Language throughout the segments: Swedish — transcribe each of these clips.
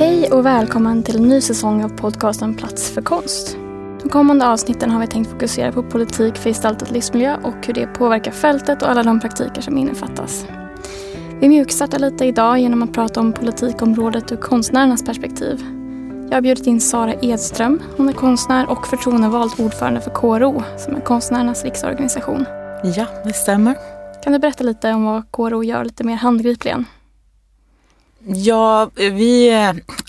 Hej och välkommen till en ny säsong av podcasten Plats för konst. De kommande avsnitten har vi tänkt fokusera på politik för gestaltad livsmiljö och hur det påverkar fältet och alla de praktiker som innefattas. Vi mjukstartar lite idag genom att prata om politikområdet ur konstnärernas perspektiv. Jag har bjudit in Sara Edström. Hon är konstnär och förtroendevald ordförande för KRO som är Konstnärernas riksorganisation. Ja, det stämmer. Kan du berätta lite om vad KRO gör lite mer handgripligen? Ja, vi,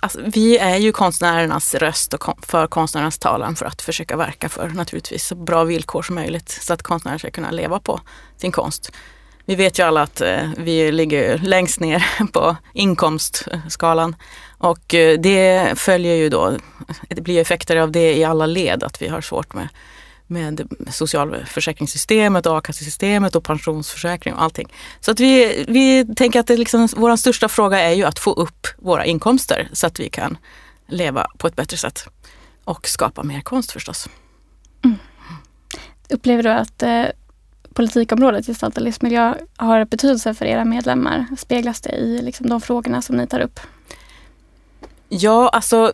alltså, vi är ju konstnärernas röst och för konstnärernas talan för att försöka verka för naturligtvis så bra villkor som möjligt så att konstnärer ska kunna leva på sin konst. Vi vet ju alla att eh, vi ligger längst ner på inkomstskalan och eh, det följer ju då, det blir effekter av det i alla led att vi har svårt med med socialförsäkringssystemet, a-kassesystemet och pensionsförsäkring och allting. Så att vi, vi tänker att det liksom, vår största fråga är ju att få upp våra inkomster så att vi kan leva på ett bättre sätt. Och skapa mer konst förstås. Mm. Upplever du att eh, politikområdet gestaltad livsmiljö har betydelse för era medlemmar? Speglas det i liksom, de frågorna som ni tar upp? Ja, alltså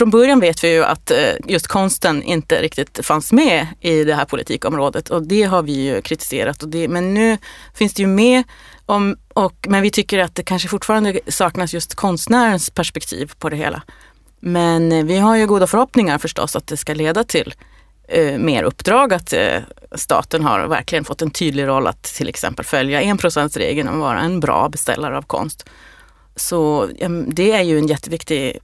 från början vet vi ju att eh, just konsten inte riktigt fanns med i det här politikområdet och det har vi ju kritiserat. Och det, men nu finns det ju med, om, och, men vi tycker att det kanske fortfarande saknas just konstnärens perspektiv på det hela. Men eh, vi har ju goda förhoppningar förstås att det ska leda till eh, mer uppdrag, att eh, staten har verkligen fått en tydlig roll att till exempel följa enprocentsregeln och vara en bra beställare av konst. Så det är ju en jätteviktig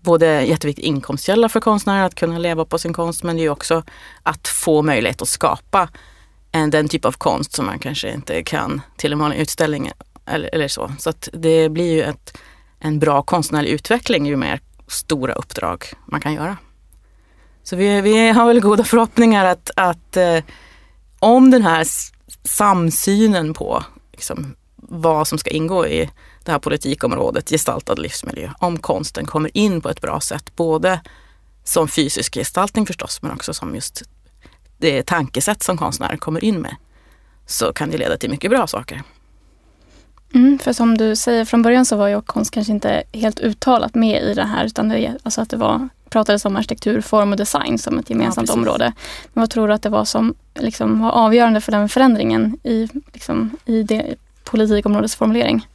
både jätteviktig inkomstkälla för konstnärer att kunna leva på sin konst men det är också att få möjlighet att skapa en, den typ av konst som man kanske inte kan till en vanlig utställning eller, eller så. Så att det blir ju ett, en bra konstnärlig utveckling ju mer stora uppdrag man kan göra. Så vi, vi har väl goda förhoppningar att, att eh, om den här samsynen på liksom, vad som ska ingå i det här politikområdet, gestaltad livsmiljö, om konsten kommer in på ett bra sätt. Både som fysisk gestaltning förstås, men också som just det tankesätt som konstnärer kommer in med. Så kan det leda till mycket bra saker. Mm, för som du säger, från början så var ju konst kanske inte helt uttalat med i det här, utan det, alltså att det var, pratades om arkitektur, form och design som ett gemensamt ja, område. Men vad tror du att det var som liksom, var avgörande för den förändringen i, liksom, i det politikområdets formulering?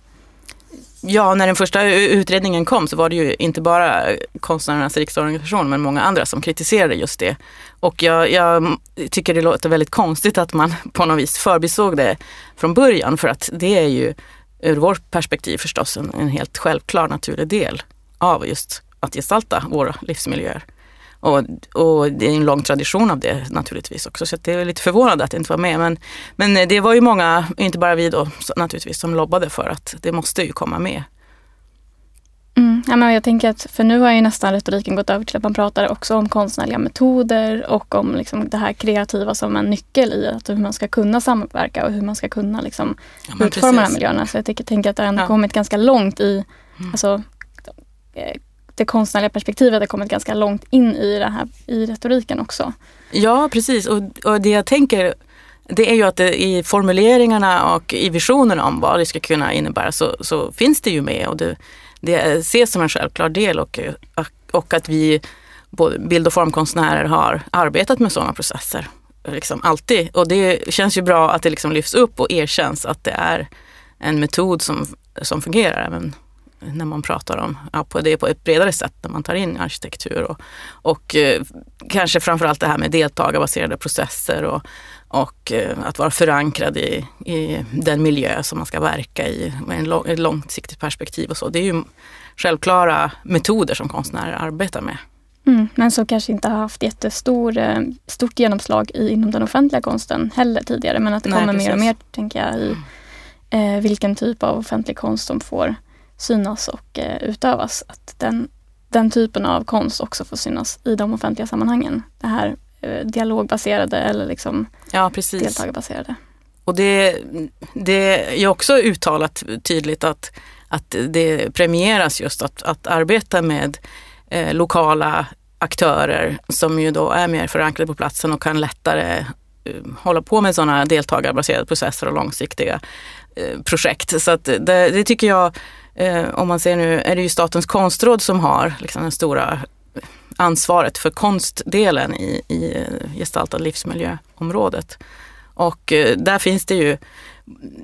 Ja, när den första utredningen kom så var det ju inte bara Konstnärernas riksorganisation men många andra som kritiserade just det. Och jag, jag, tycker det låter väldigt konstigt att man på något vis förbisåg det från början för att det är ju ur vårt perspektiv förstås en, en helt självklar naturlig del av just att gestalta våra livsmiljöer. Och, och, det är en lång tradition av det naturligtvis också. Så det är lite förvånande att det inte var med. Men, men det var ju många, inte bara vi då naturligtvis, som lobbade för att det måste ju komma med. Mm, ja, men jag tänker att, för nu har ju nästan retoriken gått över till att man pratar också om konstnärliga metoder och om liksom det här kreativa som en nyckel i att hur man ska kunna samverka och hur man ska kunna liksom ja, utforma de här miljöerna. Så jag tänker, tänker att det har ja. kommit ganska långt i mm. alltså, eh, det konstnärliga perspektivet har kommit ganska långt in i, det här, i retoriken också. Ja, precis. Och, och det jag tänker det är ju att det, i formuleringarna och i visionen om vad det ska kunna innebära så, så finns det ju med och det, det ses som en självklar del och, och att vi, både bild och formkonstnärer, har arbetat med sådana processer. Liksom alltid. Och det känns ju bra att det liksom lyfts upp och erkänns att det är en metod som, som fungerar även när man pratar om ja, på det på ett bredare sätt när man tar in arkitektur och, och eh, kanske framförallt det här med deltagarbaserade processer och, och eh, att vara förankrad i, i den miljö som man ska verka i med en lång, ett långsiktigt perspektiv och så. Det är ju självklara metoder som konstnärer arbetar med. Mm, men som kanske inte har haft jättestort eh, stort genomslag i, inom den offentliga konsten heller tidigare. Men att det kommer Nej, mer och mer, tänker jag, i eh, vilken typ av offentlig konst som får synas och eh, utövas. Att den, den typen av konst också får synas i de offentliga sammanhangen. Det här eh, dialogbaserade eller liksom ja, precis. deltagarbaserade. Och det, det är också uttalat tydligt att, att det premieras just att, att arbeta med eh, lokala aktörer som ju då är mer förankrade på platsen och kan lättare eh, hålla på med sådana deltagarbaserade processer och långsiktiga projekt. Så att det, det tycker jag eh, om man ser nu, är det ju Statens konstråd som har liksom den stora ansvaret för konstdelen i, i gestaltad livsmiljöområdet. Och eh, där finns det ju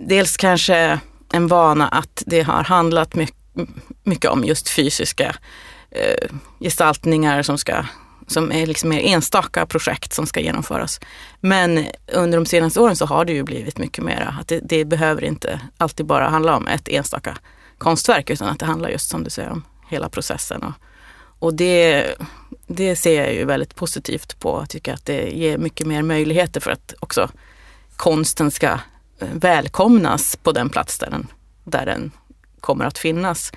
dels kanske en vana att det har handlat mycket, mycket om just fysiska eh, gestaltningar som ska som är liksom mer enstaka projekt som ska genomföras. Men under de senaste åren så har det ju blivit mycket mera. Att det, det behöver inte alltid bara handla om ett enstaka konstverk utan att det handlar just som du säger om hela processen. Och, och det, det ser jag ju väldigt positivt på. Jag tycker att det ger mycket mer möjligheter för att också konsten ska eh, välkomnas på den plats där den, där den kommer att finnas.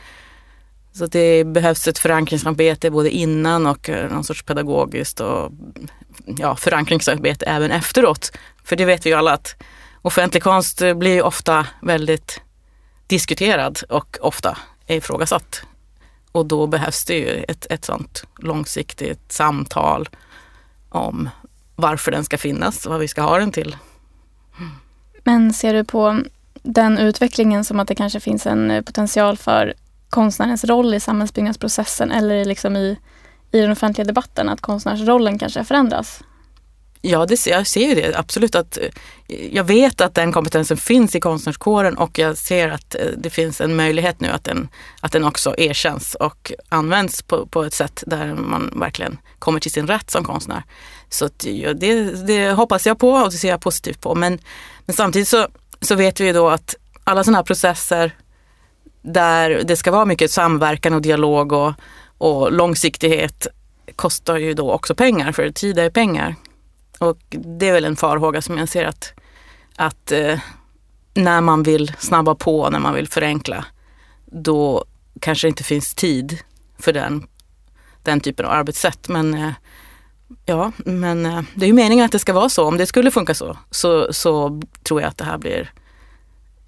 Så det behövs ett förankringsarbete både innan och eh, någon sorts pedagogiskt och ja, förankringsarbete även efteråt. För det vet vi ju alla att offentlig konst eh, blir ofta väldigt diskuterad och ofta ifrågasatt. Och då behövs det ju ett, ett sånt långsiktigt samtal om varför den ska finnas och vad vi ska ha den till. Men ser du på den utvecklingen som att det kanske finns en eh, potential för konstnärens roll i samhällsbyggnadsprocessen eller liksom i, i den offentliga debatten, att konstnärsrollen kanske förändras? Ja, det, jag ser ju det absolut. att eh, Jag vet att den kompetensen finns i konstnärskåren och jag ser att eh, det finns en möjlighet nu att den, att den också erkänns och används på, på ett sätt där man verkligen kommer till sin rätt som konstnär. Så att, ja, det, det hoppas jag på och det ser jag positivt på. Men, men samtidigt så, så vet vi ju då att alla sådana här processer där det ska vara mycket samverkan och dialog och, och långsiktighet kostar ju då också pengar, för tid är pengar. Och det är väl en farhåga som jag ser att, att eh, när man vill snabba på, när man vill förenkla, då kanske det inte finns tid för den, den typen av arbetssätt. Men eh, ja, men eh, det är ju meningen att det ska vara så. Om det skulle funka så, så, så tror jag att det här blir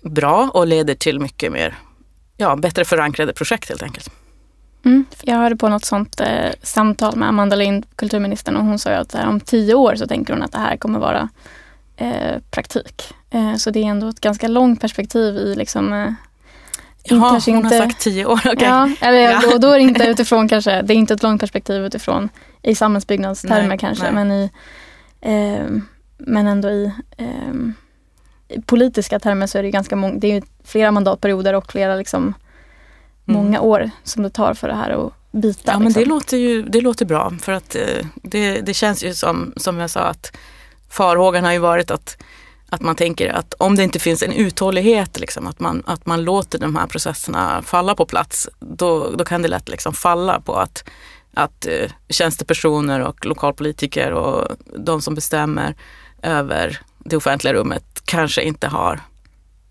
bra och leder till mycket mer ja, bättre förankrade projekt helt enkelt. Mm. Jag hörde på något sånt eh, samtal med Amanda Lind, kulturministern, och hon sa att här, om tio år så tänker hon att det här kommer vara eh, praktik. Eh, så det är ändå ett ganska långt perspektiv i liksom eh, Jaha, kanske hon inte, har sagt tio år. Okay. Ja, eller, ja. Då, då är det inte utifrån kanske, det är inte ett långt perspektiv utifrån i samhällsbyggnadstermer nej, kanske, nej. men i eh, men ändå i eh, politiska termer så är det ganska många, det är flera mandatperioder och flera liksom. Många år som det tar för det här att bita. Ja men liksom. det låter ju det låter bra för att eh, det, det känns ju som, som jag sa att farhågan har ju varit att, att man tänker att om det inte finns en uthållighet, liksom, att, man, att man låter de här processerna falla på plats, då, då kan det lätt liksom falla på att, att uh, tjänstepersoner och lokalpolitiker och de som bestämmer över det offentliga rummet kanske inte har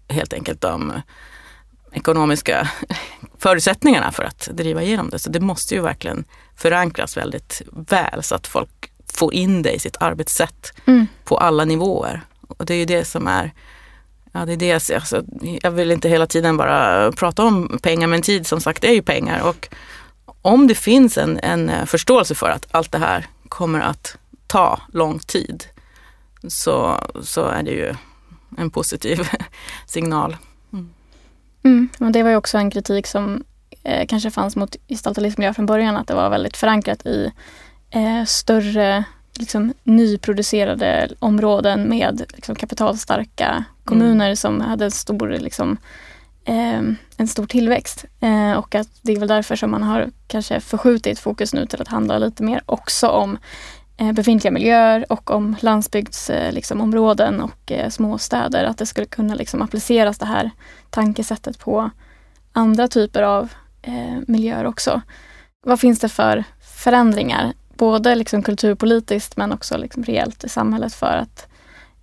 helt enkelt de ekonomiska förutsättningarna för att driva igenom det. Så det måste ju verkligen förankras väldigt väl så att folk får in det i sitt arbetssätt mm. på alla nivåer. Och det är ju det som är Ja, det är det. Alltså, jag vill inte hela tiden bara prata om pengar, men tid som sagt är ju pengar. Och om det finns en, en förståelse för att allt det här kommer att ta lång tid så, så är det ju en positiv signal. Mm. Mm, och det var ju också en kritik som eh, kanske fanns mot gestaltad livsmiljö från början, att det var väldigt förankrat i eh, större liksom, nyproducerade områden med liksom, kapitalstarka kommuner mm. som hade stor, liksom, eh, en stor tillväxt. Eh, och att det är väl därför som man har kanske förskjutit fokus nu till att handla lite mer också om Eh, befintliga miljöer och om landsbygdsområden eh, liksom, och eh, småstäder. Att det skulle kunna liksom appliceras det här tankesättet på andra typer av eh, miljöer också. Vad finns det för förändringar, både liksom kulturpolitiskt men också liksom reellt i samhället för att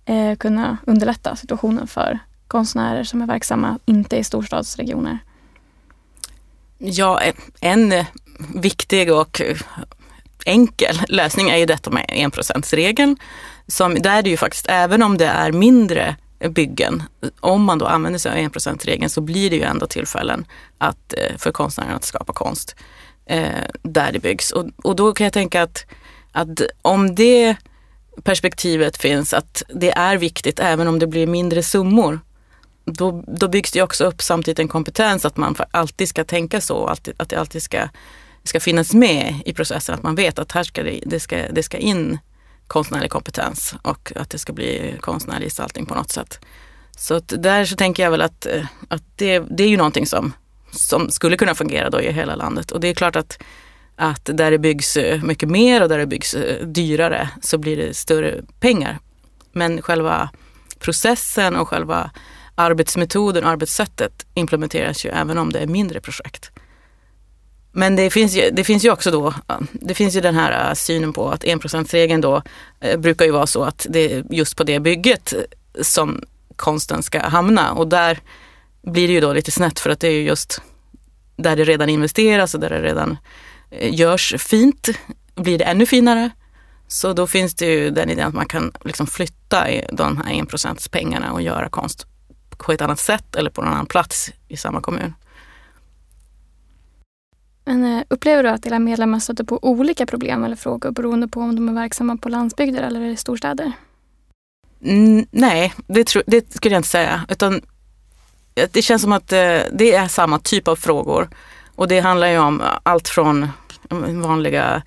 eh, kunna underlätta situationen för konstnärer som är verksamma inte i storstadsregioner? Ja, en viktig och enkel lösning är ju detta med enprocentsregeln. Som, där är det ju faktiskt, även om det är mindre byggen, om man då använder sig av enprocentsregeln så blir det ju ändå tillfällen att, eh, för konstnären att skapa konst eh, där det byggs. Och, och då kan jag tänka att, att om det perspektivet finns att det är viktigt även om det blir mindre summor då, då byggs det också upp samtidigt en kompetens att man alltid ska tänka så, alltid, att det alltid ska, ska finnas med i processen. Att man vet att här ska det, det, ska, det ska in konstnärlig kompetens och att det ska bli konstnärlig gestaltning på något sätt. Så att där så tänker jag väl att, eh, att det, det är ju någonting som, som skulle kunna fungera då i hela landet. Och det är klart att, att där det byggs eh, mycket mer och där det byggs eh, dyrare så blir det större pengar. Men själva processen och själva arbetsmetoden och arbetssättet implementeras ju även om det är mindre projekt. Men det finns, ju, det finns ju också då, det finns ju den här äh, synen på att enprocentsregeln då eh, brukar ju vara så att det är just på det bygget äh, som konsten ska hamna och där blir det ju då lite snett för att det är ju just där det redan investeras och där det redan görs fint blir det ännu finare. Så då finns det ju den idén att man kan liksom flytta de här enprocentspengarna och göra konst på ett annat sätt eller på någon annan plats i samma kommun. Men eh, upplever du att era medlemmar stöter på olika problem eller frågor beroende på om de är verksamma på landsbygder eller i storstäder? Mm, nej, det, tro, det skulle jag inte säga. Utan det känns som att eh, det är samma typ av frågor. Och det handlar ju om allt från eh, vanliga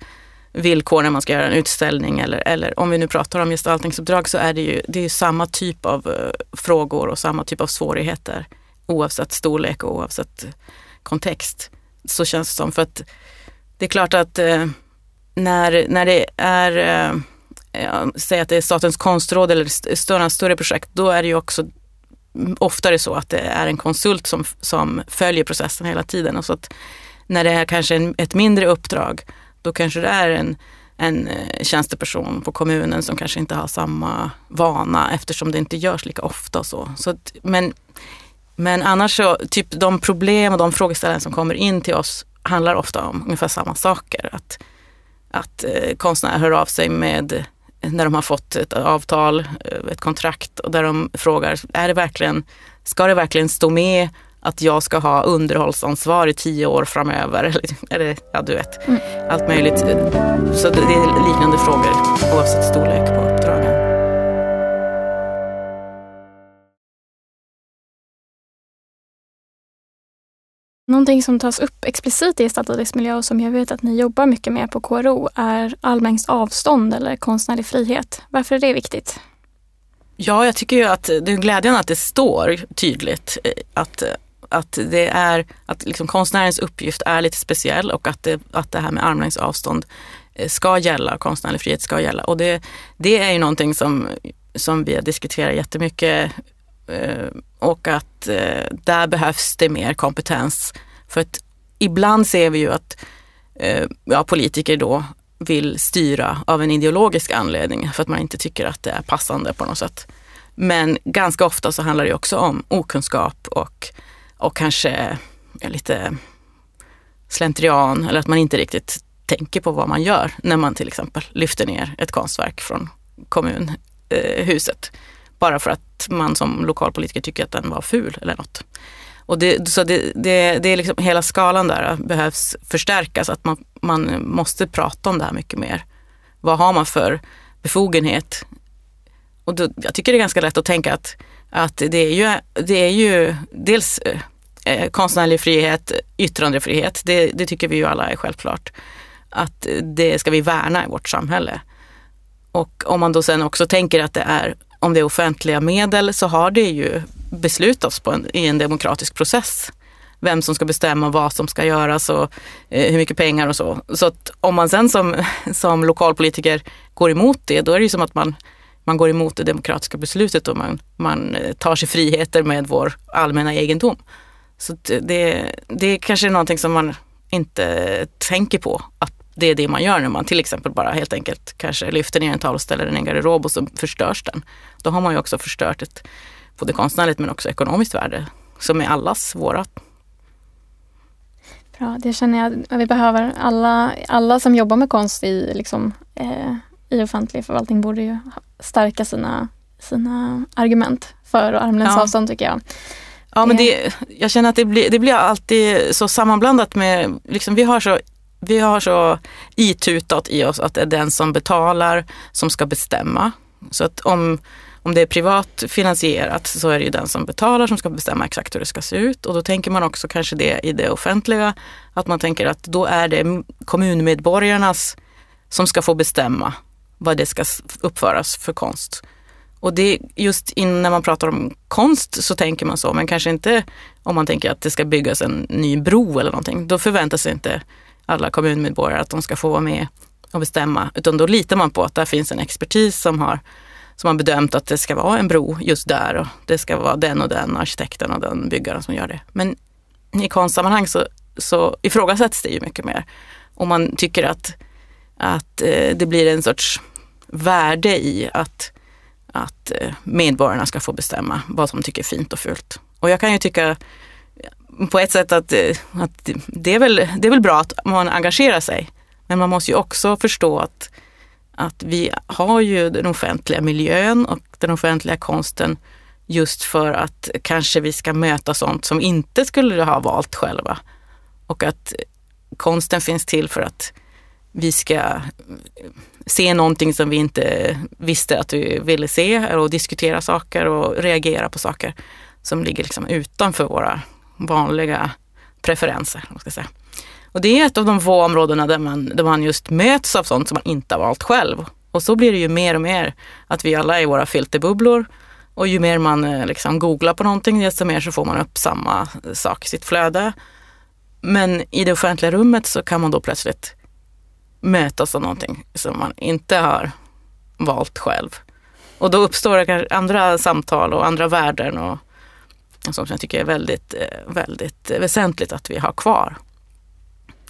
villkor när man ska göra en utställning eller, eller om vi nu pratar om gestaltningsuppdrag så är det ju, det är samma typ av frågor och samma typ av svårigheter oavsett storlek och oavsett kontext. Så känns det som. För att det är klart att eh, när, när det är, eh, säg att det är Statens konstråd eller större, större projekt, då är det ju också oftare så att det är en konsult som, som följer processen hela tiden. Och så att när det är kanske en, ett mindre uppdrag då kanske det är en, en eh, tjänsteperson på kommunen som kanske inte har samma vana eftersom det inte görs lika ofta. Och så. så att, men, men annars så, typ de problem och de frågeställningar som kommer in till oss handlar ofta om ungefär samma saker. Att, att eh, konstnärer hör av sig med när de har fått ett avtal, eh, ett kontrakt och där de frågar, är det verkligen, ska det verkligen stå med att jag ska ha underhållsansvar i tio år framöver. Eller, ja, du vet, mm. allt möjligt. Så det är liknande frågor oavsett storlek på Någonting som tas upp explicit i gestaltad miljö och som jag vet att ni jobbar mycket med på KRO är allmängds avstånd eller konstnärlig frihet. Varför är det viktigt? Ja, jag tycker ju att det är glädjande att det står tydligt eh, att att det är att liksom konstnärens uppgift är lite speciell och att det, att det här med armlängds avstånd eh, ska gälla, konstnärlig frihet ska gälla. Och det, det är ju någonting som, som vi har diskuterat jättemycket eh, och att eh, där behövs det mer kompetens. För att ibland ser vi ju att eh, ja, politiker då vill styra av en ideologisk anledning för att man inte tycker att det är passande på något sätt. Men ganska ofta så handlar det också om okunskap och och kanske ja, lite slentrian eller att man inte riktigt tänker på vad man gör när man till exempel lyfter ner ett konstverk från kommunhuset. Eh, bara för att man som lokalpolitiker tycker att den var ful eller något. Och det, så det, det, det är liksom, hela skalan där behövs förstärkas, att man, man måste prata om det här mycket mer. Vad har man för befogenhet? Och då, jag tycker det är ganska lätt att tänka att att det är ju, det är ju dels eh, konstnärlig frihet, yttrandefrihet, det, det tycker vi ju alla är självklart. Att det ska vi värna i vårt samhälle. Och om man då sen också tänker att det är, om det är offentliga medel så har det ju beslutats på en, i en demokratisk process vem som ska bestämma vad som ska göras och eh, hur mycket pengar och så. Så att om man sen som, som lokalpolitiker går emot det, då är det ju som att man man går emot det demokratiska beslutet och man, man eh, tar sig friheter med vår allmänna egendom. Så det, det är kanske någonting som man inte tänker på att det är det man gör när man till exempel bara helt enkelt kanske lyfter ner en tavla eller en garderob och så förstörs den. Då har man ju också förstört ett både konstnärligt men också ekonomiskt värde som är allas vårat. Bra, det känner jag att vi behöver. Alla, alla som jobbar med konst i liksom, eh, i offentlig förvaltning borde ju stärka sina, sina argument för armlängds ja. avstånd tycker jag. Ja, men det, jag känner att det blir, det blir alltid så sammanblandat med, liksom, vi har så vi har så itutat i oss att det är den som betalar som ska bestämma. Så att om, om det är privat finansierat så är det ju den som betalar som ska bestämma exakt hur det ska se ut. Och då tänker man också kanske det i det offentliga, att man tänker att då är det kommunmedborgarnas som ska få bestämma vad det ska uppföras för konst. Och det just när man pratar om konst så tänker man så, men kanske inte om man tänker att det ska byggas en ny bro eller någonting. Då förväntar sig inte alla kommunmedborgare att de ska få vara med och bestämma, utan då litar man på att där finns en expertis som har, som har bedömt att det ska vara en bro just där och det ska vara den och den arkitekten och den byggaren som gör det. Men i konstsammanhang så, så ifrågasätts det ju mycket mer. Och man tycker att, att eh, det blir en sorts värde i att, att eh, medborgarna ska få bestämma vad de tycker är fint och fult. Och jag kan ju tycka på ett sätt att, eh, att det, är väl, det är väl bra att man engagerar sig. Men man måste ju också förstå att, att vi har ju den offentliga miljön och den offentliga konsten just för att kanske vi ska möta sånt som inte skulle ha valt själva. Och att konsten finns till för att vi ska se någonting som vi inte visste att vi ville se och diskutera saker och reagera på saker som ligger liksom utanför våra vanliga preferenser. Ska säga. Och det är ett av de få områdena där man, där man just möts av sånt som man inte har valt själv. Och så blir det ju mer och mer att vi alla är våra filterbubblor och ju mer man eh, liksom googlar på någonting desto mer så får man upp samma sak i sitt flöde. Men i det offentliga rummet så kan man då plötsligt mötas av någonting som man inte har valt själv. Och då uppstår det andra samtal och andra värden och som jag tycker är väldigt, eh, väldigt väsentligt att vi har kvar.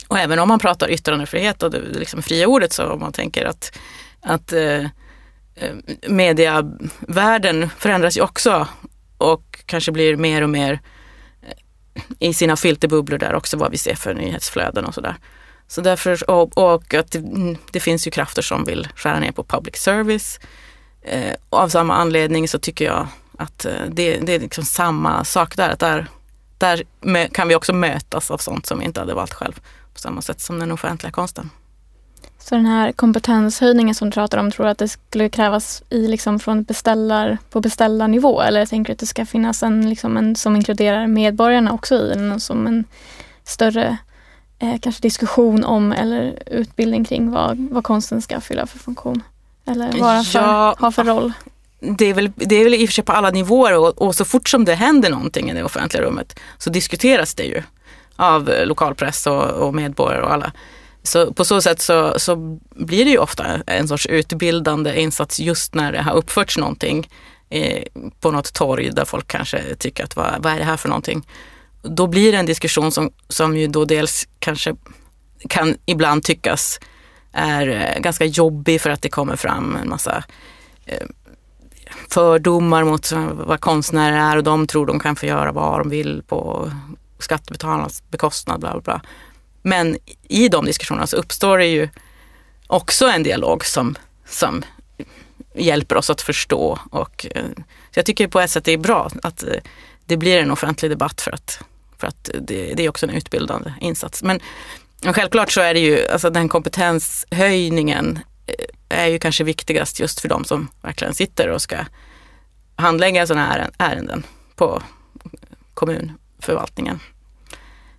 Och även om man pratar yttrandefrihet och det liksom fria ordet så om man tänker att, att eh, eh mediavärlden förändras ju också och kanske blir mer och mer eh, i sina filterbubblor där också vad vi ser för nyhetsflöden och sådär. Så därför, och, och att det, mm, det, finns ju krafter som vill skära ner på public service. Eh, av samma anledning så tycker jag att eh, det, det är liksom samma sak där. Att där, där kan vi också mötas av sånt som vi inte hade valt själv. På samma sätt som den offentliga konsten. Så den här kompetenshöjningen som du pratar om, tror du att det skulle krävas i, liksom, från beställar, på beställarnivå? Eller tänker du att det ska finnas en, liksom, en som inkluderar medborgarna också i den, som en större eh, kanske diskussion om eller utbildning kring vad, vad konsten ska fylla för funktion? Eller vara för, ja, ha för roll? Det är, väl, det är väl i och för sig på alla nivåer och, och, så fort som det händer någonting i det offentliga rummet så diskuteras det ju av eh, lokalpress och, och medborgare och alla. Så på så sätt så, så blir det ju ofta en sorts utbildande insats just när det har uppförts någonting eh, på något torg där folk kanske tycker att vad, vad är det här för någonting? Då blir det en diskussion som, som ju då dels kanske kan ibland tyckas är eh, ganska jobbig för att det kommer fram en massa eh, fördomar mot vad konstnärer är och de tror de kan få göra vad de vill på skattebetalarnas bekostnad. Bla, bla, bla. Men i de diskussionerna så uppstår det ju också en dialog som, som hjälper oss att förstå. Och, eh, så jag tycker på ett sätt det är bra att eh, det blir en offentlig debatt för att, för att det, det är också en utbildande insats. Men självklart så är det ju, alltså den kompetenshöjningen är ju kanske viktigast just för de som verkligen sitter och ska handlägga sådana här ärenden på kommunförvaltningen.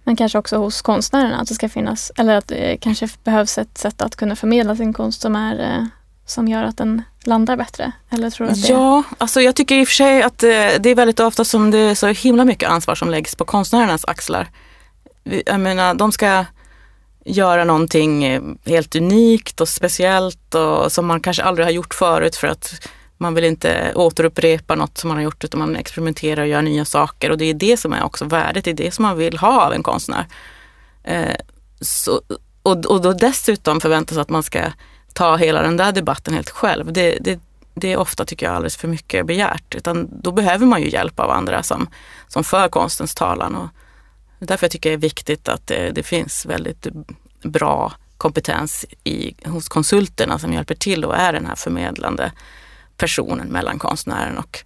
Men kanske också hos konstnärerna att det ska finnas, eller att det kanske behövs ett sätt att kunna förmedla sin konst som, är, eh, som gör att den landar bättre? Eller tror du att det... Ja, alltså jag tycker i och för sig att eh, det är väldigt ofta som det är så himla mycket ansvar som läggs på konstnärernas axlar. Jag menar, de ska göra någonting eh, helt unikt och speciellt och som man kanske aldrig har gjort förut för att man vill inte återupprepa något som man har gjort utan man experimenterar och gör nya saker och det är det som är också värdet, det är det som man vill ha av en konstnär. Eh, så, och, och då dessutom förväntas att man ska ta hela den där debatten helt själv. Det, det, det är ofta, tycker jag, alldeles för mycket begärt. Utan då behöver man ju hjälp av andra som, som för konstens talan. Och därför jag tycker det är viktigt att det, det finns väldigt bra kompetens i, hos konsulterna som hjälper till och är den här förmedlande personen mellan konstnären och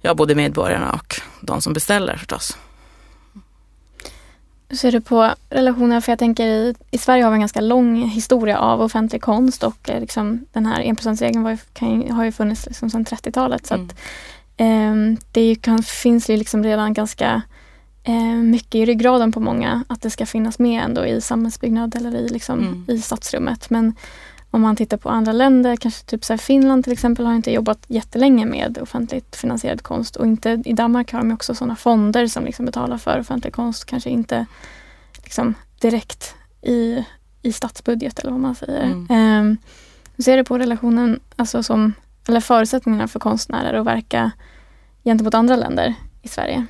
ja, både medborgarna och de som beställer förstås. Hur ser du på relationer? För jag tänker i, i Sverige har vi en ganska lång historia av offentlig konst och eh, liksom, den här enprocentsregeln har ju funnits liksom sedan 30-talet. Så mm. att, eh, det kan, finns ju liksom redan ganska eh, mycket i ryggraden på många att det ska finnas med ändå i samhällsbyggnad eller i, liksom, mm. i stadsrummet. Men om man tittar på andra länder, kanske typ så Finland till exempel har inte jobbat jättelänge med offentligt finansierad konst och inte i Danmark har de också sådana fonder som liksom betalar för offentlig konst, kanske inte liksom direkt i, i statsbudget eller vad man säger. Mm. Um, hur ser du på relationen, alltså som, eller förutsättningarna för konstnärer att verka gentemot andra länder i Sverige?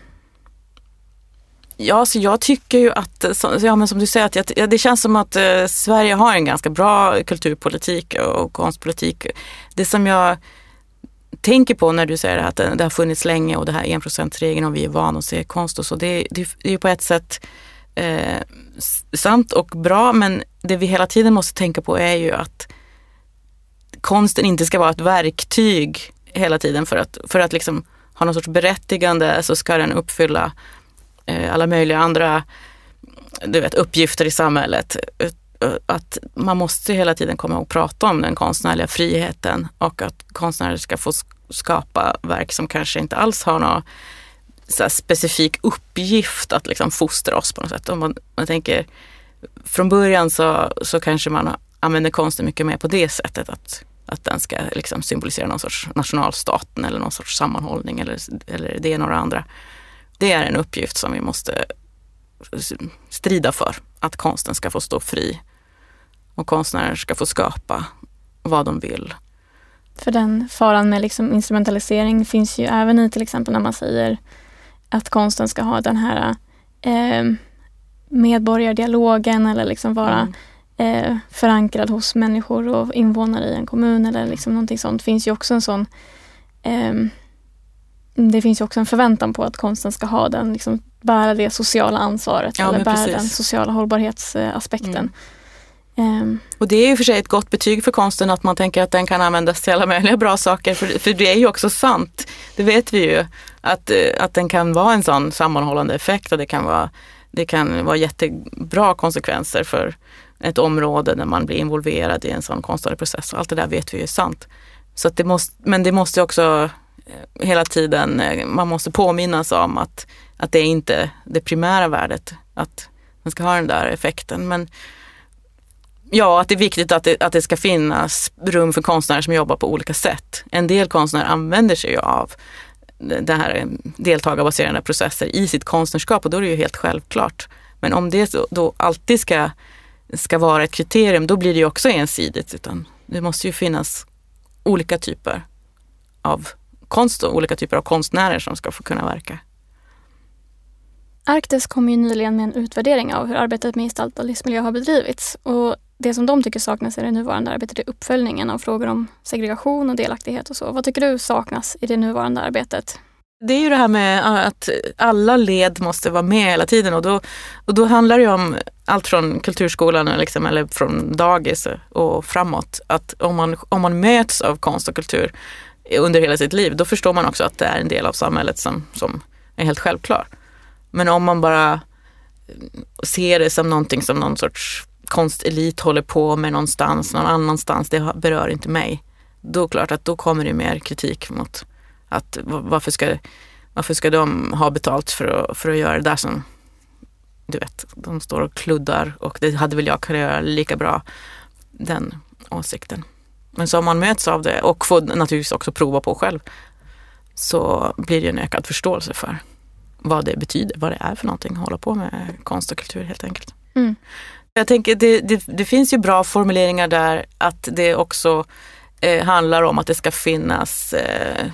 Ja, så jag tycker ju att, eh, ja, men som du säger, att jag, det känns som att eh, Sverige har en ganska bra kulturpolitik och konstpolitik. Det som jag tänker på när du säger att det, det har funnits länge och det här enprocentsregeln och vi är vana att se konst och så, det, det, det är ju på ett sätt eh, sant och bra men det vi hela tiden måste tänka på är ju att konsten inte ska vara ett verktyg hela tiden för att, för att liksom ha någon sorts berättigande så ska den uppfylla Eh, alla möjliga andra du vet, uppgifter i samhället. Att man måste hela tiden komma och prata om den konstnärliga friheten och att konstnärer ska få skapa verk som kanske inte alls har någon så specifik uppgift att liksom fostra oss på något sätt. Om man, man tänker, från början så, så kanske man använder konsten mycket mer på det sättet att, att den ska liksom symbolisera någon sorts nationalstaten eller någon sorts sammanhållning eller, eller det ena och det andra. Det är en uppgift som vi måste strida för. Att konsten ska få stå fri och konstnärer ska få skapa vad de vill. För den faran med liksom instrumentalisering finns ju även i till exempel när man säger att konsten ska ha den här eh, medborgardialogen eller liksom vara mm. eh, förankrad hos människor och invånare i en kommun eller liksom någonting sånt. Det finns ju också en sån eh, det finns ju också en förväntan på att konsten ska ha den, liksom, bära det sociala ansvaret ja, eller bära precis. den sociala hållbarhetsaspekten. Mm. Um. Och det är ju för sig ett gott betyg för konsten att man tänker att den kan användas till alla möjliga bra saker. För, för det är ju också sant, det vet vi ju, att, att den kan vara en sån sammanhållande effekt och det kan vara, det kan vara jättebra konsekvenser för ett område när man blir involverad i en sån konstnärlig process. Allt det där vet vi ju är sant. Så det måste, men det måste också Eh, Eh, hela tiden, eh, man måste påminnas om att, att det är inte det primära värdet, att man ska ha den där effekten. Men ja, att det är viktigt att det, att det ska finnas rum för konstnärer som jobbar på olika sätt. En del konstnärer använder sig ju av det här eh, deltagarbaserade processer i sitt konstnärskap och då är det ju helt självklart. Men om det då alltid ska, ska vara ett kriterium, då blir det ju också ensidigt. Utan det måste ju finnas olika typer av konst och olika typer av konstnärer som ska få kunna verka. Arktis kom ju nyligen med en utvärdering av hur arbetet med gestaltad livsmiljö har bedrivits. Och det som de tycker saknas i det nuvarande arbetet är uppföljningen av frågor om segregation och delaktighet och så. Vad tycker du saknas i det nuvarande arbetet? Det är ju det här med att alla led måste vara med hela tiden och då, och då handlar det om allt från kulturskolan liksom, eller från dagis och framåt. Att om man, om man möts av konst och kultur under hela sitt liv, då förstår man också att det är en del av samhället som, som är helt självklar. Men om man bara eh, ser det som någonting som någon sorts konstelit håller på med någonstans, någon annanstans, det berör inte mig. Då är klart att då kommer det mer kritik mot att varför ska, varför ska de ha betalt för att, för att göra det där som, du vet, de står och kluddar och det hade väl jag kunnat göra lika bra, den åsikten. Men så om man möts av det och får naturligtvis också prova på själv så blir det en ökad förståelse för vad det betyder, vad det är för någonting att hålla på med konst och kultur helt enkelt. Mm. Jag tänker det, det, det, finns ju bra formuleringar där att det också eh, handlar om att det ska finnas eh,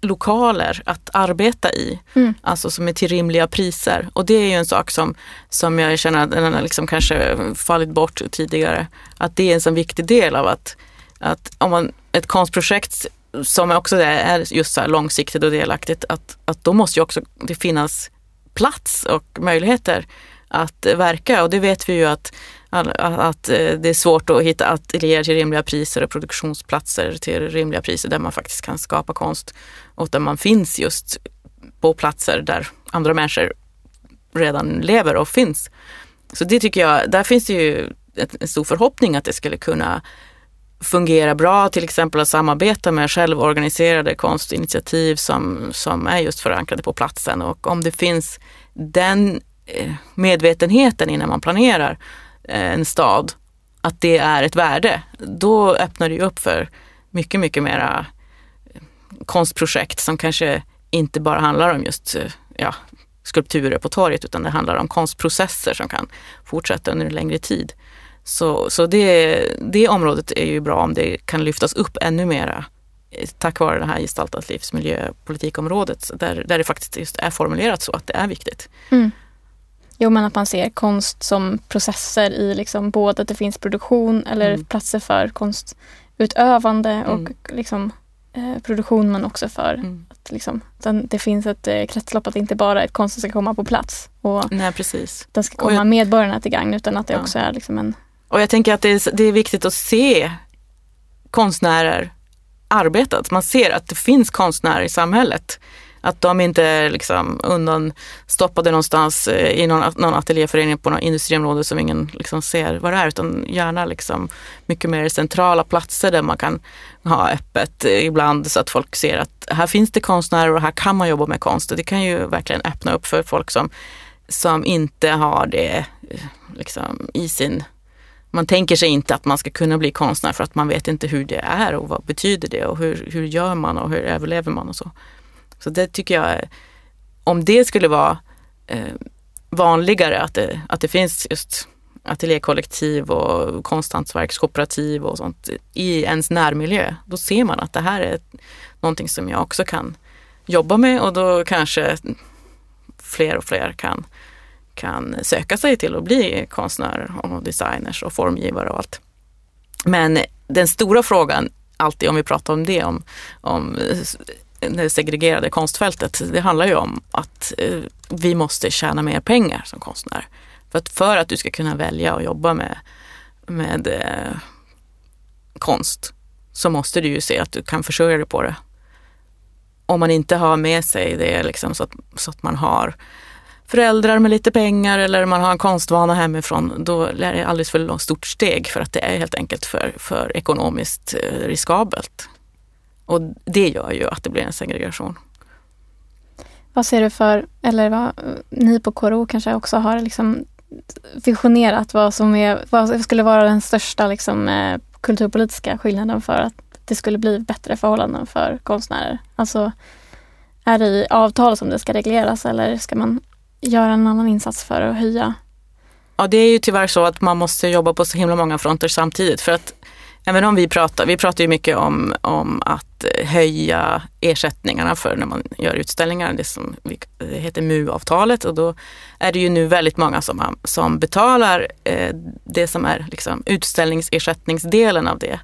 lokaler att arbeta i, mm. alltså som är till rimliga priser. Och det är ju en sak som, som jag känner att den har liksom kanske fallit bort tidigare. Att det är en så viktig del av att att om man, ett konstprojekt som också är just så långsiktigt och delaktigt, att, att då måste ju också det finnas plats och möjligheter att verka och det vet vi ju att, att eh, det är svårt att hitta ateljéer till rimliga priser och produktionsplatser till rimliga priser där man faktiskt kan skapa konst och där man finns just på platser där andra människor redan lever och finns. Så det tycker jag, där finns det ju en stor förhoppning att det skulle kunna fungerar bra, till exempel att samarbeta med självorganiserade konstinitiativ som, som är just förankrade på platsen. Och om det finns den eh, medvetenheten innan man planerar eh, en stad, att det är ett värde, då öppnar det upp för mycket, mycket mera eh, konstprojekt som kanske inte bara handlar om just ja, skulpturer på torget utan det handlar om konstprocesser som kan fortsätta under en längre tid. Så, så det, det området är ju bra om det kan lyftas upp ännu mera eh, tack vare det här gestaltat livsmiljöpolitikområdet där, där det faktiskt just är formulerat så att det är viktigt. Mm. Jo men att man ser konst som processer i liksom både att det finns produktion eller mm. platser för konstutövande och mm. liksom, eh, produktion men också för mm. att liksom, det finns ett eh, kretslopp att inte bara att konsten ska komma på plats och Nej, precis. den ska komma jag, medborgarna till gagn utan att det ja. också är liksom en och jag tänker att det är, det är viktigt att se konstnärer arbeta. Att Man ser att det finns konstnärer i samhället. Att de inte är liksom undanstoppade någonstans eh, i någon, någon ateljéförening på något industriområde som ingen liksom ser vad det är. Utan gärna liksom mycket mer centrala platser där man kan ha öppet eh, ibland så att folk ser att här finns det konstnärer och här kan man jobba med konst. Och det kan ju verkligen öppna upp för folk som, som inte har det eh, liksom, i sin man tänker sig inte att man ska kunna bli konstnär för att man vet inte hur det är och vad betyder det och hur, hur gör man och hur överlever man och så. Så det tycker jag, om det skulle vara eh, vanligare att det, att det finns just ateljékollektiv och konsthantverkskooperativ och sånt i ens närmiljö, då ser man att det här är någonting som jag också kan jobba med och då kanske fler och fler kan kan söka sig till att bli konstnärer och designers och formgivare och allt. Men den stora frågan, alltid om vi pratar om det, om, om det segregerade konstfältet, det handlar ju om att eh, vi måste tjäna mer pengar som konstnär. För att, för att du ska kunna välja att jobba med, med eh, konst så måste du ju se att du kan försörja dig på det. Om man inte har med sig det liksom så, att, så att man har föräldrar med lite pengar eller man har en konstvana hemifrån, då är det alldeles för stort steg för att det är helt enkelt för, för ekonomiskt eh, riskabelt. Och det gör ju att det blir en segregation. Vad ser du för, eller vad, ni på KRO kanske också har liksom visionerat vad som är, vad skulle vara den största liksom, eh, kulturpolitiska skillnaden för att det skulle bli bättre förhållanden för konstnärer? Alltså, är det i avtal som det ska regleras eller ska man göra en annan insats för att höja? Ja, det är ju tyvärr så att man måste jobba på så himla många fronter samtidigt. För att även om vi pratar, vi pratar ju mycket om, om att höja ersättningarna för när man gör utställningar, det som det heter MU-avtalet och då är det ju nu väldigt många som, som betalar eh, det som är liksom utställningsersättningsdelen av det.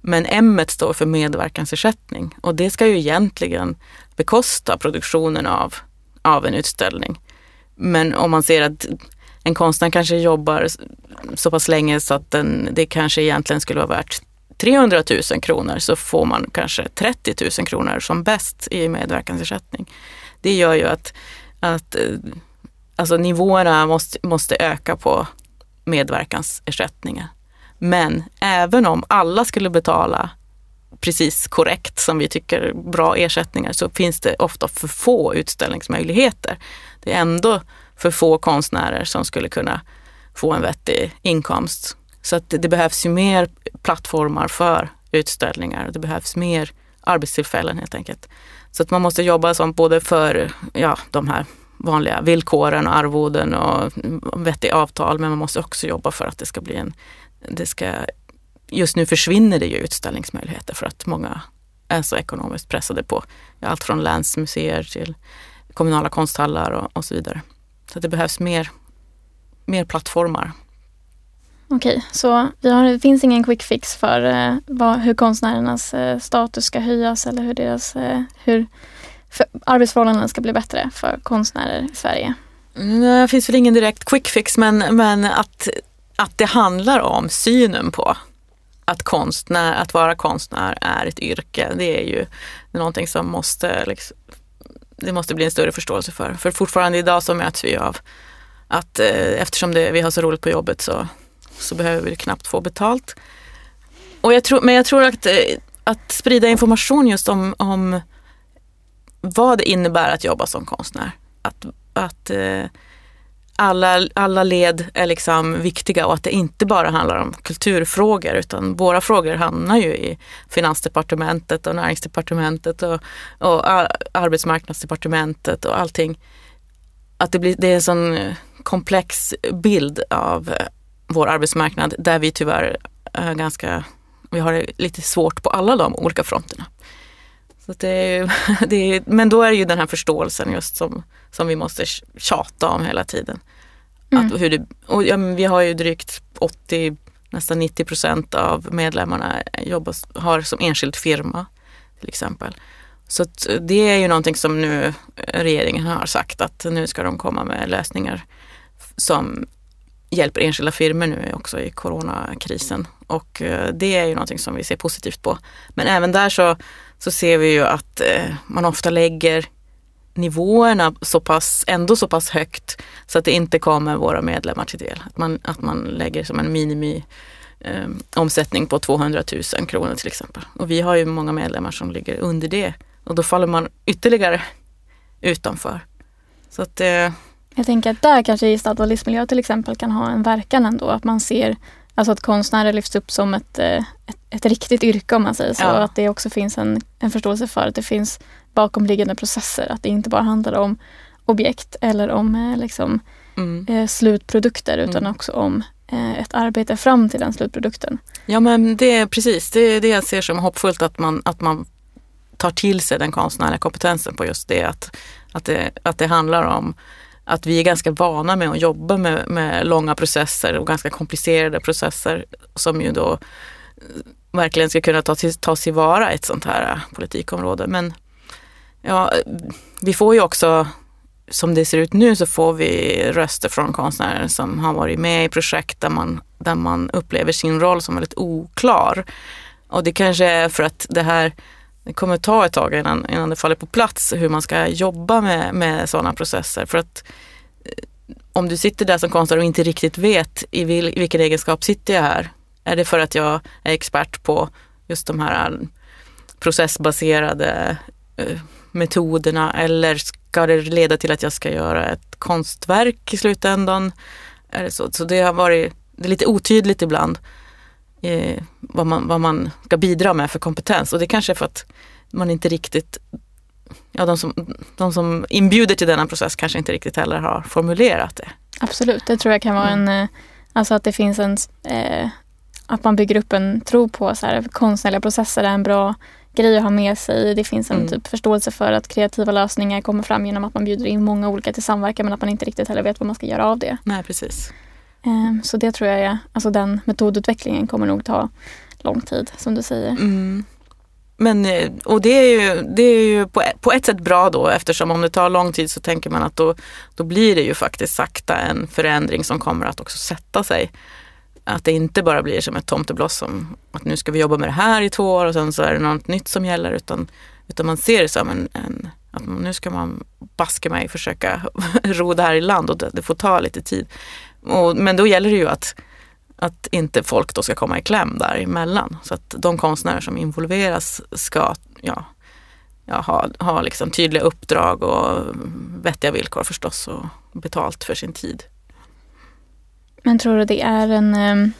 Men M står för medverkansersättning och det ska ju egentligen bekosta produktionen av, av en utställning. Men om man ser att en konstnär kanske jobbar så pass länge så att den, det kanske egentligen skulle vara värt 300 000 kronor så får man kanske 30 000 kronor som bäst i medverkansersättning. Det gör ju att, att eh, alltså nivåerna måste, måste öka på medverkansersättningen. Men även om alla skulle betala precis korrekt som vi tycker bra ersättningar så finns det ofta för få utställningsmöjligheter det är ändå för få konstnärer som skulle kunna få en vettig inkomst. Så att det behövs ju mer plattformar för utställningar. Det behövs mer arbetstillfällen helt enkelt. Så att man måste jobba som både för ja, de här vanliga villkoren och arvoden och vettiga avtal men man måste också jobba för att det ska bli en... Det ska, just nu försvinner det ju utställningsmöjligheter för att många är så ekonomiskt pressade på allt från länsmuseer till kommunala konsthallar och, och så vidare. Så det behövs mer, mer plattformar. Okej, så har, det finns ingen quick fix för eh, vad, hur konstnärernas eh, status ska höjas eller hur deras eh, hur arbetsförhållandena ska bli bättre för konstnärer i Sverige? Nej, det finns väl ingen direkt quick fix men, men att, att det handlar om synen på att, konstnär, att vara konstnär är ett yrke. Det är ju någonting som måste liksom, det måste bli en större förståelse för. För fortfarande idag så möts vi av att eh, eftersom det, vi har så roligt på jobbet så, så behöver vi knappt få betalt. Och jag tror, men jag tror att, eh, att sprida information just om, om vad det innebär att jobba som konstnär. Att, att eh, alla, alla led är liksom viktiga och att det inte bara handlar om kulturfrågor utan våra frågor hamnar ju i Finansdepartementet och Näringsdepartementet och, och Arbetsmarknadsdepartementet och allting. Att det, blir, det är en sån eh, komplex bild av eh, vår arbetsmarknad där vi tyvärr är ganska, vi har det lite svårt på alla de olika fronterna. Så det är, det är, men då är det ju den här förståelsen just som, som vi måste tjata om hela tiden. Mm. Att hur det, och ja, vi har ju drygt 80, nästan 90 procent av medlemmarna jobbar, har som enskild firma till exempel. Så det är ju någonting som nu regeringen har sagt att nu ska de komma med lösningar som hjälper enskilda firmor nu också i coronakrisen. Och eh, det är ju någonting som vi ser positivt på. Men även där så, så ser vi ju att eh, man ofta lägger nivåerna så pass, ändå så pass högt så att det inte kommer våra medlemmar till del. Att man, att man lägger som en minimi eh, omsättning på 200 000 kronor till exempel. Och vi har ju många medlemmar som ligger under det och då faller man ytterligare utanför. Så att eh, jag tänker att där kanske gestaltad livsmiljö till exempel kan ha en verkan ändå. Att man ser alltså att konstnärer lyfts upp som ett, eh, ett, ett riktigt yrke om man säger så. Ja. Att det också finns en, en förståelse för att det finns bakomliggande processer. Att det inte bara handlar om objekt eller om eh, liksom, mm. eh, slutprodukter utan mm. också om eh, ett arbete fram till den slutprodukten. Ja men det är precis, det är det jag ser som hoppfullt att man, att man tar till sig den konstnärliga kompetensen på just det. Att, att, det, att det handlar om att vi är ganska vana med att jobba med, med långa processer och ganska komplicerade processer som ju då verkligen ska kunna ta till, tas tillvara ett sånt här äh, politikområde. Men ja, vi får ju också, som det ser ut nu, så får vi röster från konstnärer som har varit med i projekt där man, där man upplever sin roll som väldigt oklar. Och det kanske är för att det här det kommer ta ett tag innan, innan det faller på plats hur man ska jobba med, med sådana processer. För att eh, om du sitter där som konstnär och inte riktigt vet i, vil, i vilken egenskap sitter jag här? Är det för att jag är expert på just de här eh, processbaserade uh, metoderna eller ska det leda till att jag ska göra ett konstverk i slutändan? Är det så? så det har varit det är lite otydligt ibland eh, vad, man, vad man ska bidra med för kompetens. Och det kanske är för att man inte riktigt, ja de som, de som inbjuder till denna process kanske inte riktigt heller har formulerat det. Absolut, det tror jag kan vara mm. en, eh, alltså att det finns en, eh, att man bygger upp en tro på så här, konstnärliga processer är en bra grej att ha med sig. Det finns en mm. typ förståelse för att kreativa lösningar kommer fram genom att man bjuder in många olika till samverkan men att man inte riktigt heller vet vad man ska göra av det. Nej, precis. Ehm, så det tror jag är, alltså den metodutvecklingen kommer nog ta lång tid som du säger. Mm. Men, eh, och det är ju, det är ju på, på ett sätt bra då eftersom om det tar lång tid så tänker man att då, då blir det ju faktiskt sakta en förändring som kommer att också sätta sig. Att det inte bara blir som ett tomtebloss att nu ska vi jobba med det här i två år och sen så är det något nytt som gäller utan, utan man ser det som en, en att nu ska man baska mig försöka ro det här i land och det, det får ta lite tid. Och, men då gäller det ju att, att inte folk då ska komma i kläm däremellan. Så att de konstnärer som involveras ska ja, ja, ha, ha liksom tydliga uppdrag och vettiga villkor förstås och betalt för sin tid. Men tror du det är en ehm,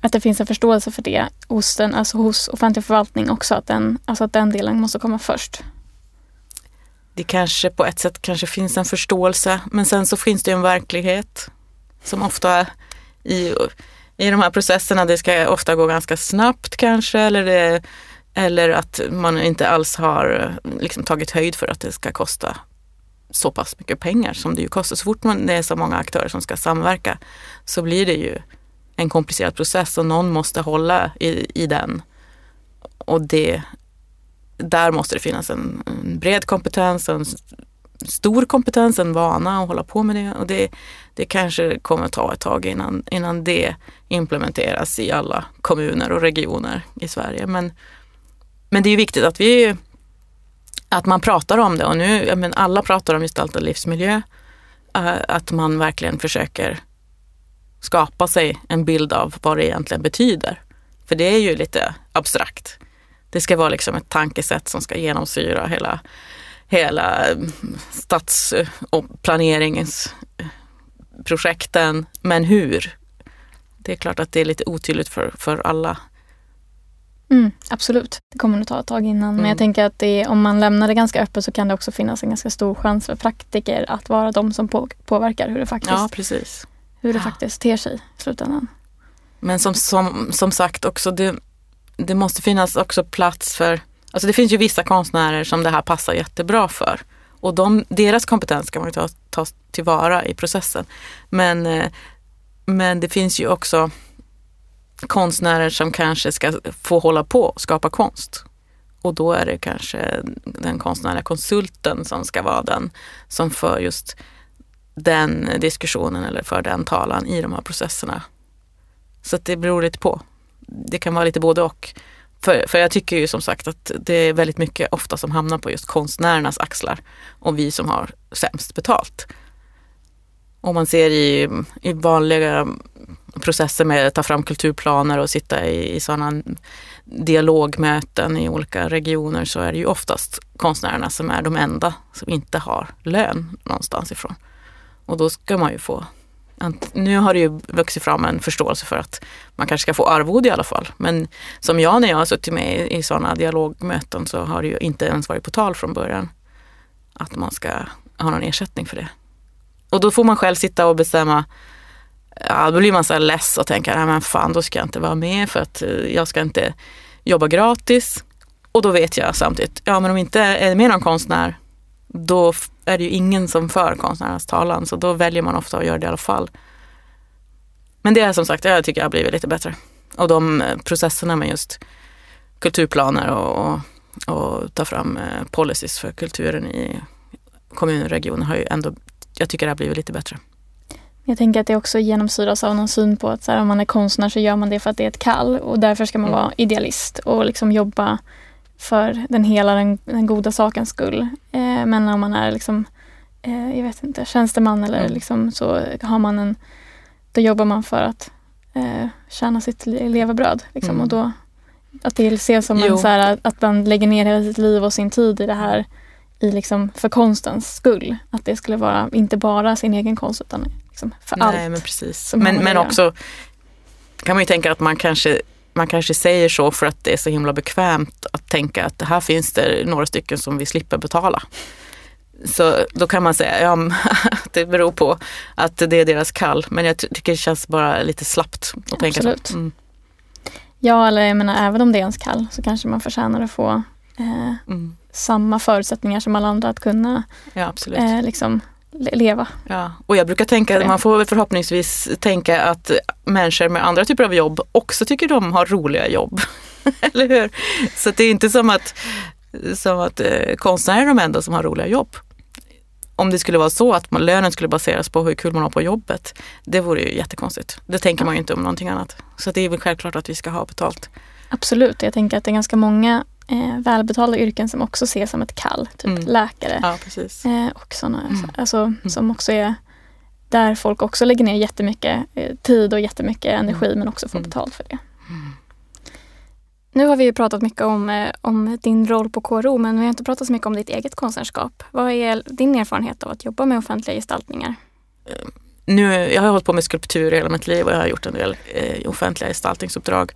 att det finns en förståelse för det hos, den, alltså hos offentlig förvaltning också, att den, alltså att den delen måste komma först? Det kanske på ett sätt kanske finns en förståelse men sen så finns det en verklighet som ofta i, i de här processerna, det ska ofta gå ganska snabbt kanske eller, det, eller att man inte alls har liksom, tagit höjd för att det ska kosta så pass mycket pengar som det ju kostar. Så fort man, det är så många aktörer som ska samverka så blir det ju en komplicerad process och någon måste hålla i, i den. Och det, där måste det finnas en, en bred kompetens, en stor kompetens, en vana att hålla på med det. Och det, det kanske kommer ta ett tag innan, innan det implementeras i alla kommuner och regioner i Sverige. Men, men det är viktigt att vi att man pratar om det och nu, men alla pratar om gestaltad livsmiljö. Eh, att man verkligen försöker skapa sig en bild av vad det egentligen betyder. För det är ju lite abstrakt. Det ska vara liksom ett tankesätt som ska genomsyra hela, hela mm, stads eh, och planeringsprojekten. Eh, men hur? Det är klart att det är lite otydligt för, för alla. Mm, absolut, det kommer nog ta ett tag innan. Mm. Men jag mm. tänker att det, om man lämnar det ganska öppet så kan det också finnas en ganska stor chans för praktiker att vara de som på, påverkar hur det faktiskt, ja, precis. Hur det faktiskt ter sig i slutändan. Men som, som, som sagt också, det, det måste finnas också plats för, alltså det finns ju vissa konstnärer som det här passar jättebra för. Och de, deras kompetens ska man ta, ta tillvara i processen. Men, eh, men det finns ju också konstnärer som kanske ska få hålla på och skapa konst. Och då är det kanske den konstnärliga konsulten som ska vara den som för just den diskussionen eller för den talan i de här processerna. Så det beror lite på. Det kan vara lite både och. För, för jag tycker ju som sagt att det är väldigt mycket ofta som hamnar på just konstnärernas axlar och vi som har sämst betalt. Om man ser i, i vanliga processer med att ta fram kulturplaner och sitta i, i sådana dialogmöten i olika regioner så är det ju oftast konstnärerna som är de enda som inte har lön någonstans ifrån. Och då ska man ju få nu har det ju vuxit fram en förståelse för att man kanske ska få arvode i alla fall. Men som jag när jag har suttit med i sådana dialogmöten så har det ju inte ens varit på tal från början att man ska ha någon ersättning för det. Och då får man själv sitta och bestämma ja, då blir man så här less och tänker, nej men fan då ska jag inte vara med för att eh, jag ska inte jobba gratis. Och då vet jag samtidigt, ja men om inte är med någon konstnär, då är det ju ingen som för konstnärernas talan. Så då väljer man ofta att göra det i alla fall. Men det är som sagt, jag tycker jag har blivit lite bättre. Och de eh, processerna med just kulturplaner och, och ta fram eh, policies för kulturen i kommuner och regioner har ju ändå, jag tycker det har blivit lite bättre. Jag tänker att det också genomsyras av någon syn på att här, om man är konstnär så gör man det för att det är ett kall och därför ska man mm. vara idealist och liksom jobba för den hela den, den goda sakens skull. Eh, men om man är liksom, eh, jag vet inte, tjänsteman eller mm. liksom så har man en, då jobbar man för att eh, tjäna sitt levebröd. Liksom, mm. Och då, att det ses som en, så här, att man lägger ner hela sitt liv och sin tid i det här i liksom, för konstens skull. Att det skulle vara inte bara sin egen konst utan liksom för Nej, allt. Men, precis. men, men också kan man ju tänka att man kanske man kanske säger så för att det är så himla bekvämt att tänka att här finns det några stycken som vi slipper betala. Så då kan man säga, ja, det beror på att det är deras kall. Men jag tycker det känns bara lite slappt att Absolut. tänka så. Mm. Ja, eller jag menar även om det är ens kall så kanske man förtjänar att få eh, mm. samma förutsättningar som alla andra att kunna ja, eh, liksom, leva. Ja. Och jag brukar tänka, man får förhoppningsvis tänka att människor med andra typer av jobb också tycker de har roliga jobb. Eller hur? Så det är inte som att, som att eh, konstnärer är de enda som har roliga jobb. Om det skulle vara så att man, lönen skulle baseras på hur kul man har på jobbet, det vore ju jättekonstigt. Det tänker man ju inte om någonting annat. Så det är väl självklart att vi ska ha betalt. Absolut, jag tänker att det är ganska många eh, välbetalda yrken som också ses som ett kall. Typ mm. läkare. Ja, eh, och såna, mm. alltså, mm. Som också är där folk också lägger ner jättemycket eh, tid och jättemycket energi mm. men också får mm. betalt för det. Nu har vi ju pratat mycket om, eh, om din roll på KRO men vi har inte pratat så mycket om ditt eget konstnärskap. Vad är din erfarenhet av att jobba med offentliga gestaltningar? Eh, nu, jag har hållit på med skulptur hela mitt liv och jag har gjort en del eh, offentliga gestaltningsuppdrag.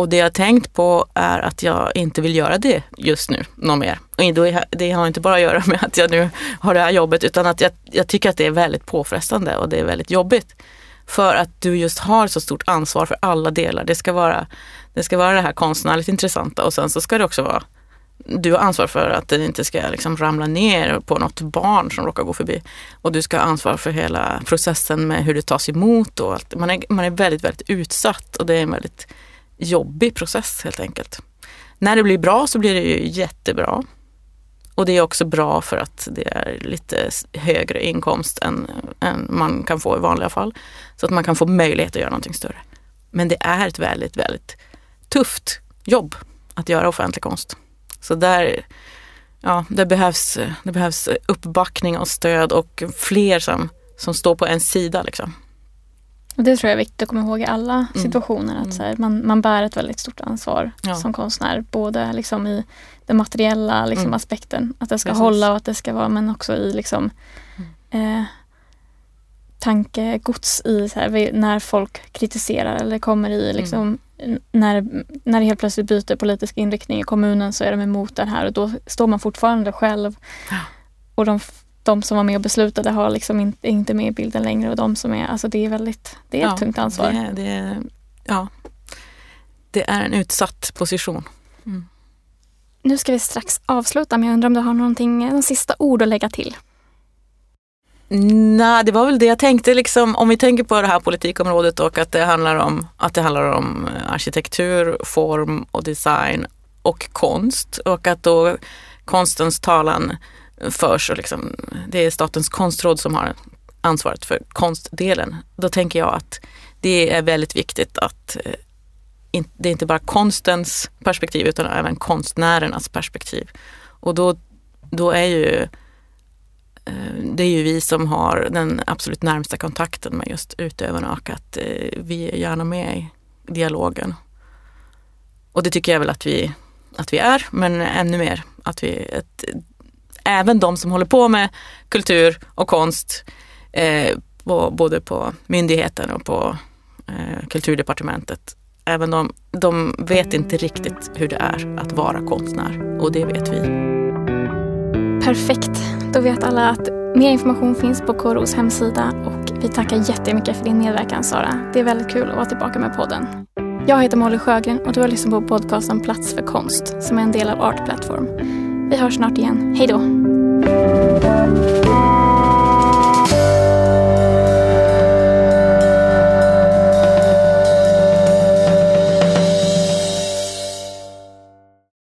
Och det jag tänkt på är att jag inte vill göra det just nu, något mer. Och det har inte bara att göra med att jag nu har det här jobbet utan att jag, jag tycker att det är väldigt påfrestande och det är väldigt jobbigt. För att du just har så stort ansvar för alla delar. Det ska vara det, ska vara det här konstnärligt intressanta och sen så ska det också vara du har ansvar för att den inte ska liksom ramla ner på något barn som råkar gå förbi. Och du ska ha ansvar för hela processen med hur det tas emot och allt. Man är, man är väldigt, väldigt utsatt och det är en väldigt jobbig process helt enkelt. När det blir bra så blir det ju jättebra. Och det är också bra för att det är lite högre inkomst än, än man kan få i vanliga fall. Så att man kan få möjlighet att göra någonting större. Men det är ett väldigt, väldigt tufft jobb att göra offentlig konst. Så där, ja, det, behövs, det behövs uppbackning och stöd och fler som, som står på en sida. Liksom. Det tror jag är viktigt att komma ihåg i alla mm. situationer. Att mm. så här, man, man bär ett väldigt stort ansvar ja. som konstnär. Både liksom i den materiella liksom, mm. aspekten. Att det ska Precis. hålla och att det ska vara men också i liksom, mm. eh, tankegods i så här, när folk kritiserar eller kommer i liksom, mm. när, när det helt plötsligt byter politisk inriktning i kommunen så är de emot det här och då står man fortfarande själv. Ja. Och de, de som var med och beslutade har liksom inte, inte med i bilden längre och de som är, alltså det är väldigt, det är ett ja, tungt ansvar. Det, det, ja, det är en utsatt position. Mm. Nu ska vi strax avsluta men jag undrar om du har någonting, någon sista ord att lägga till? Nej, det var väl det jag tänkte liksom, om vi tänker på det här politikområdet och att det handlar om, att det handlar om eh, arkitektur, form och design och konst och att då konstens talan förs och liksom, det är Statens konstråd som har ansvaret för konstdelen. Då tänker jag att det är väldigt viktigt att eh, det är inte bara konstens perspektiv utan även konstnärernas perspektiv. Och då, då är ju eh, det är ju vi som har den absolut närmsta kontakten med just utövarna och att eh, vi är gärna med i dialogen. Och det tycker jag väl att vi, att vi är, men ännu mer att vi, ett, även de som håller på med kultur och konst, eh, på, både på myndigheten och på eh, kulturdepartementet, även de, de vet inte riktigt hur det är att vara konstnär och det vet vi. Perfekt. Då vet alla att mer information finns på KROs hemsida och vi tackar jättemycket för din medverkan Sara. Det är väldigt kul att vara tillbaka med podden. Jag heter Molly Sjögren och du har lyssnat på podcasten Plats för konst som är en del av Art Platform. Vi hörs snart igen. Hej då!